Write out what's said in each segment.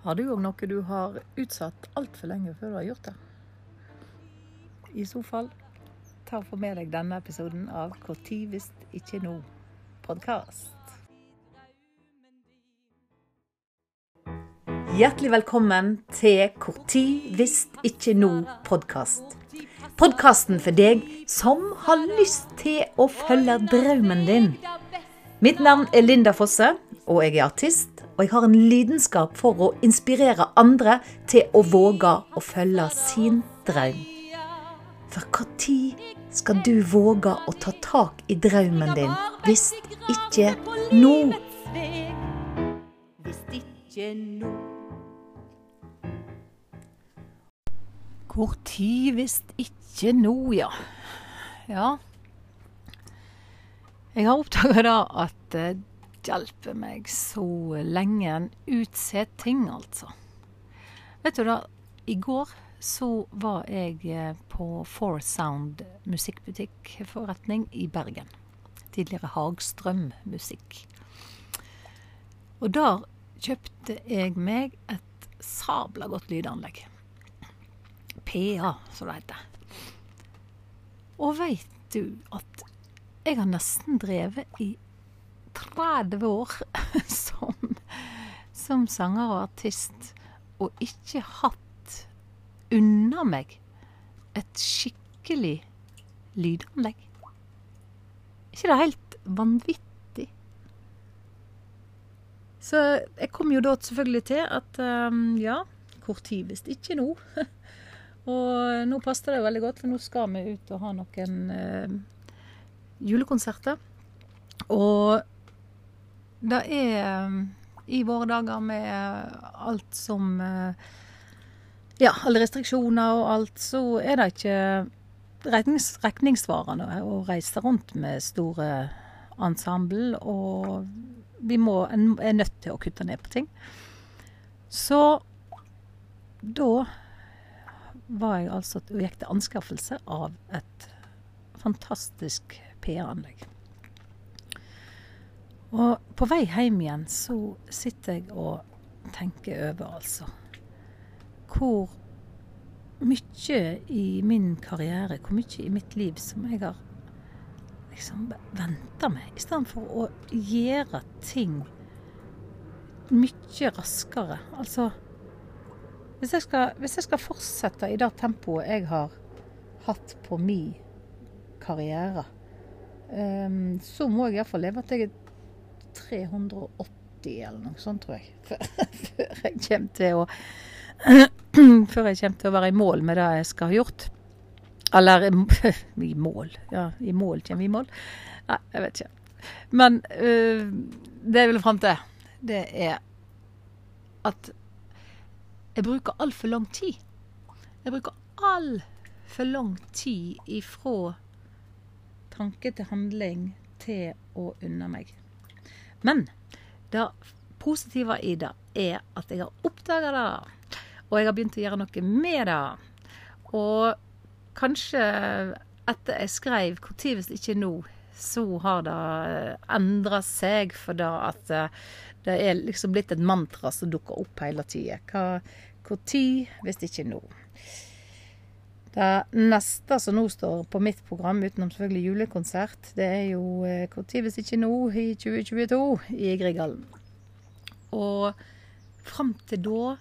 Har du òg noe du har utsatt altfor lenge før du har gjort det? I så fall, ta for med deg denne episoden av 'Når hvis ikke nå podkast. Hjertelig velkommen til 'Når hvis ikke nå podkast. Podkasten for deg som har lyst til å følge drømmen din. Mitt navn er Linda Fosse, og jeg er artist. Og jeg har en lidenskap for å inspirere andre til å våge å følge sin drøm. For når skal du våge å ta tak i drømmen din, hvis ikke nå? Hvor tid hvis ikke nå, ja. Ja. Jeg har oppdaga da at det hjelper meg så lenge en utsetter ting, altså. Vet du da, i går så var jeg på Four Sound musikkbutikkforretning i Bergen. Tidligere Hagstrøm musikk. Og der kjøpte jeg meg et sabla godt lydanlegg. PA, som det heter. Og veit du at jeg har nesten drevet i 30 år som, som sanger og artist, og ikke hatt unna meg et skikkelig lydanlegg. ikke det helt vanvittig? Så jeg kom jo da selvfølgelig til at um, ja, hvor tid hvis ikke nå? Og nå passer det veldig godt, for nå skal vi ut og ha noen eh, julekonserter. Og det er eh, i våre dager med alt som eh, Ja, alle restriksjoner og alt, så er det ikke regnings, regningssvarende å reise rundt med store ensemble. Og vi må, er nødt til å kutte ned på ting. Så da var jeg altså og gikk til anskaffelse av et fantastisk PA-anlegg. Og på vei hjem igjen så sitter jeg og tenker over, altså. Hvor mye i min karriere, hvor mye i mitt liv som jeg har liksom venta med, i stedet for å gjøre ting mye raskere. Altså hvis jeg, skal, hvis jeg skal fortsette i det tempoet jeg har hatt på min karriere, så må jeg iallfall leve til jeg er 380 eller noe sånt, tror jeg. Før, jeg kommer til å Før jeg kommer til å være i mål med det jeg skal ha gjort. Eller i mål. Ja, i mål kommer vi i mål. Nei, jeg vet ikke. Men uh, det jeg vil fram til, det er at jeg bruker altfor lang tid. Jeg bruker altfor lang tid ifra tanke til handling til å unne meg. Men det positive i det er at jeg har oppdaga det, og jeg har begynt å gjøre noe med det. Og kanskje etter jeg skrev 'Når hvis ikke nå', så har det endra seg for det at eh, det er liksom blitt et mantra som dukker opp hele tida. Når, hvis ikke nå. Det neste som nå står på mitt program, utenom selvfølgelig julekonsert, det er jo Når, eh, hvis ikke nå, i 2022 i Grieghallen. Og fram til da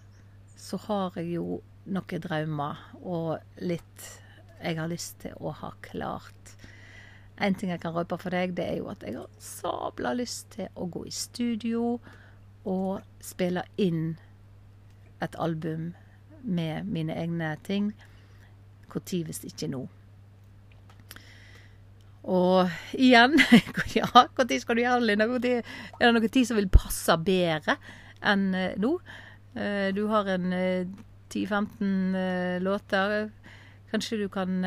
så har jeg jo noen drømmer og litt jeg har lyst til å ha klart. En ting jeg kan røpe for deg, det er jo at jeg har sabla lyst til å gå i studio og spille inn et album med mine egne ting. Når hvis ikke nå? Og igjen Ja, når skal du gjøre det, Linda? Er det noen tid som vil passe bedre enn eh, nå? Eh, du har en 10-15 eh, låter. Kanskje du kan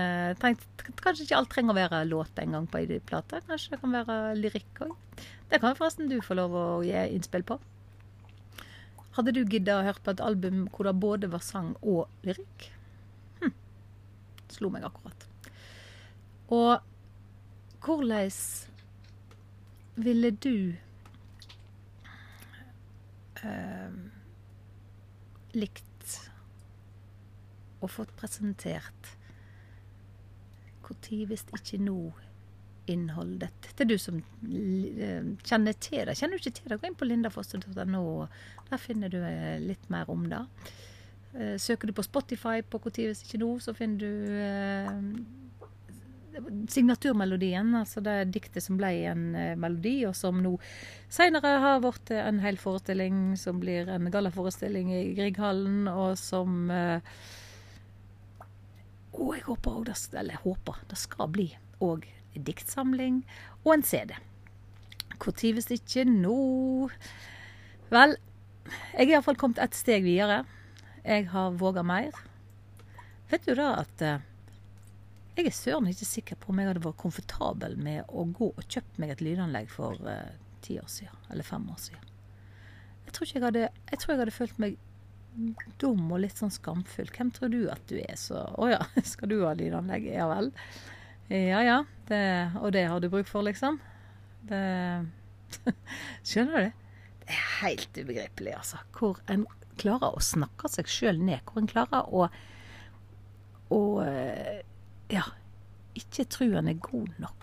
tenk, Kanskje ikke alt trenger å være låt engang på ei plate. Kanskje det kan være lyrikk òg. Det kan forresten du få lov å gi innspill på. Hadde du gidda å høre på et album hvor det både var sang og lyrikk? Slo meg akkurat. Og hvordan ville du eh, likt og fått presentert Når hvis ikke nå innholdet? Det er du som eh, kjenner til det. Kjenner du ikke til det, gå inn på lindafoster.no. Der finner du eh, litt mer om det. Eh, søker du på Spotify på Når hvis ikke nå, så finner du signaturmelodien, altså det diktet som ble en eh, melodi, og som nå seinere har blitt en hel forestilling som blir en gallaforestilling i Grieghallen, og som eh, Og jeg håper òg det Eller jeg håper det skal bli òg diktsamling og en CD. Når hvis ikke nå Vel, jeg er iallfall kommet et steg videre. Jeg har våga mer. Vet du da at eh, jeg er søren ikke sikker på om jeg hadde vært komfortabel med å gå og kjøpt meg et lydanlegg for uh, ti år siden, eller fem år siden. Jeg tror, jeg hadde, jeg tror jeg hadde følt meg dum og litt sånn skamfull. Hvem tror du at du er, så Å ja, skal du ha lydanlegg? Ja vel. Ja ja. Det, og det har du bruk for, liksom? Det Skjønner du? Er helt ubegripelig, altså. Hvor en klarer å snakke seg sjøl ned. Hvor en klarer å, å eh, ja, ikke tro en er god nok.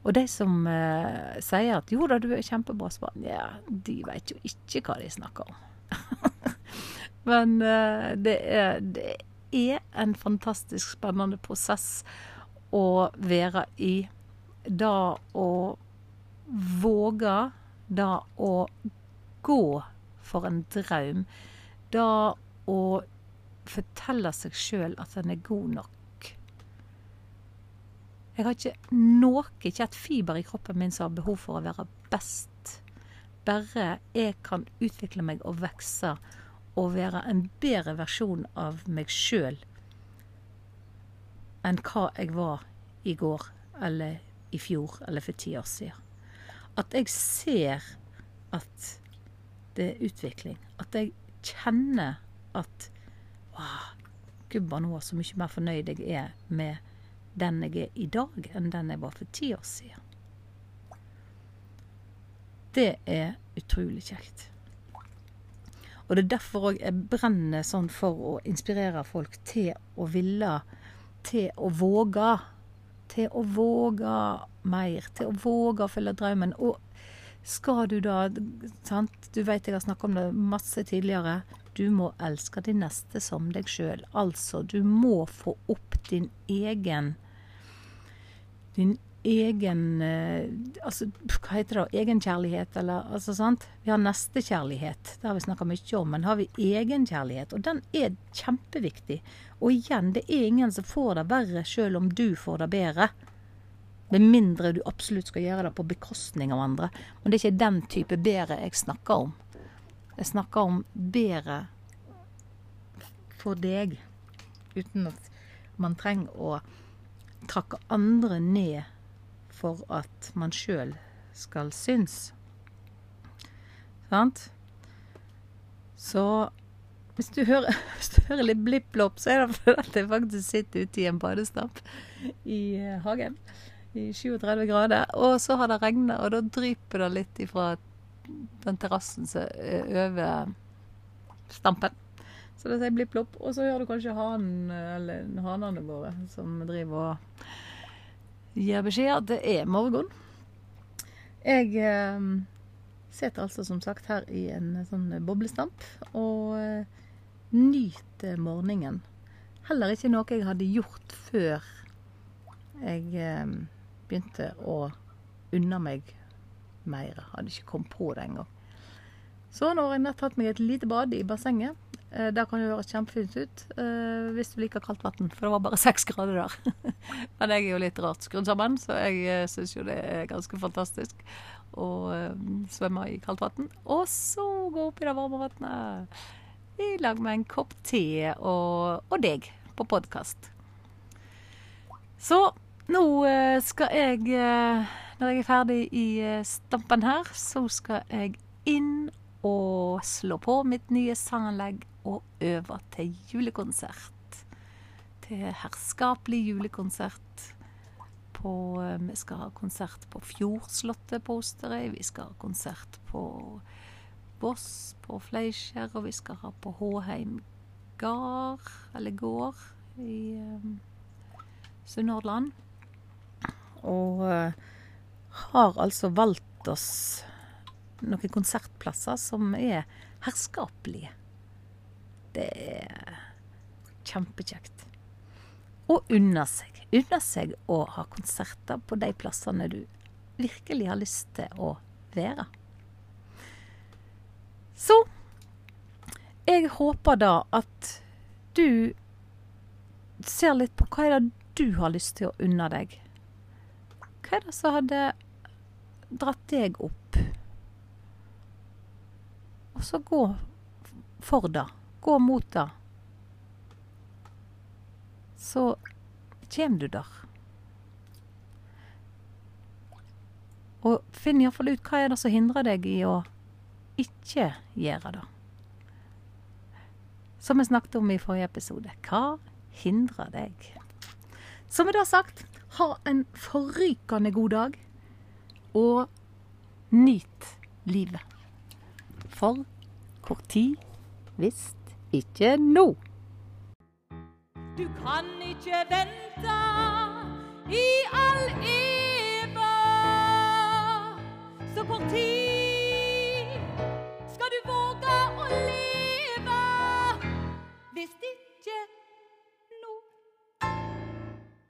Og de som eh, sier at 'jo da, du er kjempebra spann', ja, de vet jo ikke hva de snakker om. Men eh, det, er, det, er, en fantastisk spennende prosess å være i. Da å våge, da å gå for en drøm. Da å fortelle seg sjøl at en er god nok. Jeg har ikke noe, ikke et fiber i kroppen min som har behov for å være best. Bare jeg kan utvikle meg og vokse og være en bedre versjon av meg sjøl enn hva jeg var i går eller i fjor eller for ti år siden. At jeg ser at det er utvikling. At jeg kjenner at Wow, gubba nå så mye mer fornøyd jeg er med den jeg er i dag, enn den jeg var for ti år siden. Det er utrolig kjekt. Og det er derfor òg jeg brenner sånn for å inspirere folk til å ville, til å våge. Til å våge mer, til å våge å følge drømmen. Og skal du da sant? Du vet jeg har snakket om det masse tidligere. Du må elske din neste som deg sjøl. Altså, du må få opp din egen Din egen eh, Altså, hva heter det? Egenkjærlighet, eller altså, sant? Vi har nestekjærlighet. Det har vi snakka mye om. Men har vi egenkjærlighet? Og den er kjempeviktig. Og igjen, det er ingen som får det verre sjøl om du får det bedre. Med mindre du absolutt skal gjøre det på bekostning av andre. Men det er ikke den type bedre jeg snakker om. Jeg snakker om bedre for deg, uten at man trenger å trakke andre ned for at man sjøl skal synes. Sant? Så hvis du hører, hvis du hører litt blipp-blopp, så er det fordi jeg faktisk sitter ute i en badestamp i eh, hagen i 37 grader. Og så har det regna, og da dryper det litt ifra den terrassen som er over stampen. Så det sier blipp-blopp. Og så hører du kanskje hanen, eller hanene våre som driver og gir beskjed at det er morgen. Jeg eh, sitter altså som sagt her i en sånn boblestamp og eh, nyter morgenen. Heller ikke noe jeg hadde gjort før jeg eh, begynte å unne meg mer. Hadde ikke kommet på det engang. Så nå har jeg nett tatt meg et lite bad i bassenget. Eh, det kan jo høres kjempefint ut eh, hvis du liker kaldt vann, for det var bare seks grader der. Men jeg er jo litt rart skrudd sammen, så jeg eh, syns jo det er ganske fantastisk å svømme i kaldt vann. Og så gå opp i det varme vannet i lag med en kopp te og, og deg på podkast. Så nå skal jeg når jeg er ferdig i stampen her, så skal jeg inn og slå på mitt nye sanganlegg og øve til julekonsert. Til herskapelig julekonsert. På, eh, vi skal ha konsert på Fjordslottet på Osterøy. Vi skal ha konsert på Voss, på Fleischer, og vi skal ha på Håheim gard, eller gård, i um, Sunnhordland. Og uh, har altså valgt oss noen konsertplasser som er herskapelige. Det er kjempekjekt. Og unne seg. Unne seg å ha konserter på de plassene du virkelig har lyst til å være. Så jeg håper da at du ser litt på hva er det du har lyst til å unne deg. Hva er det som hadde dratt deg opp? Og så gå for det. Gå mot det. Så kjem du der. Og finn iallfall ut hva er det som hindrer deg i å ikke gjøre det. Som vi snakket om i forrige episode. Hva hindrer deg? Som med det sagt, ha en forrykende god dag, og nyt livet. For kort tid hvis ikke nå. Du kan ikke vente i all evig. Så kort tid skal du våge å leve hvis ditt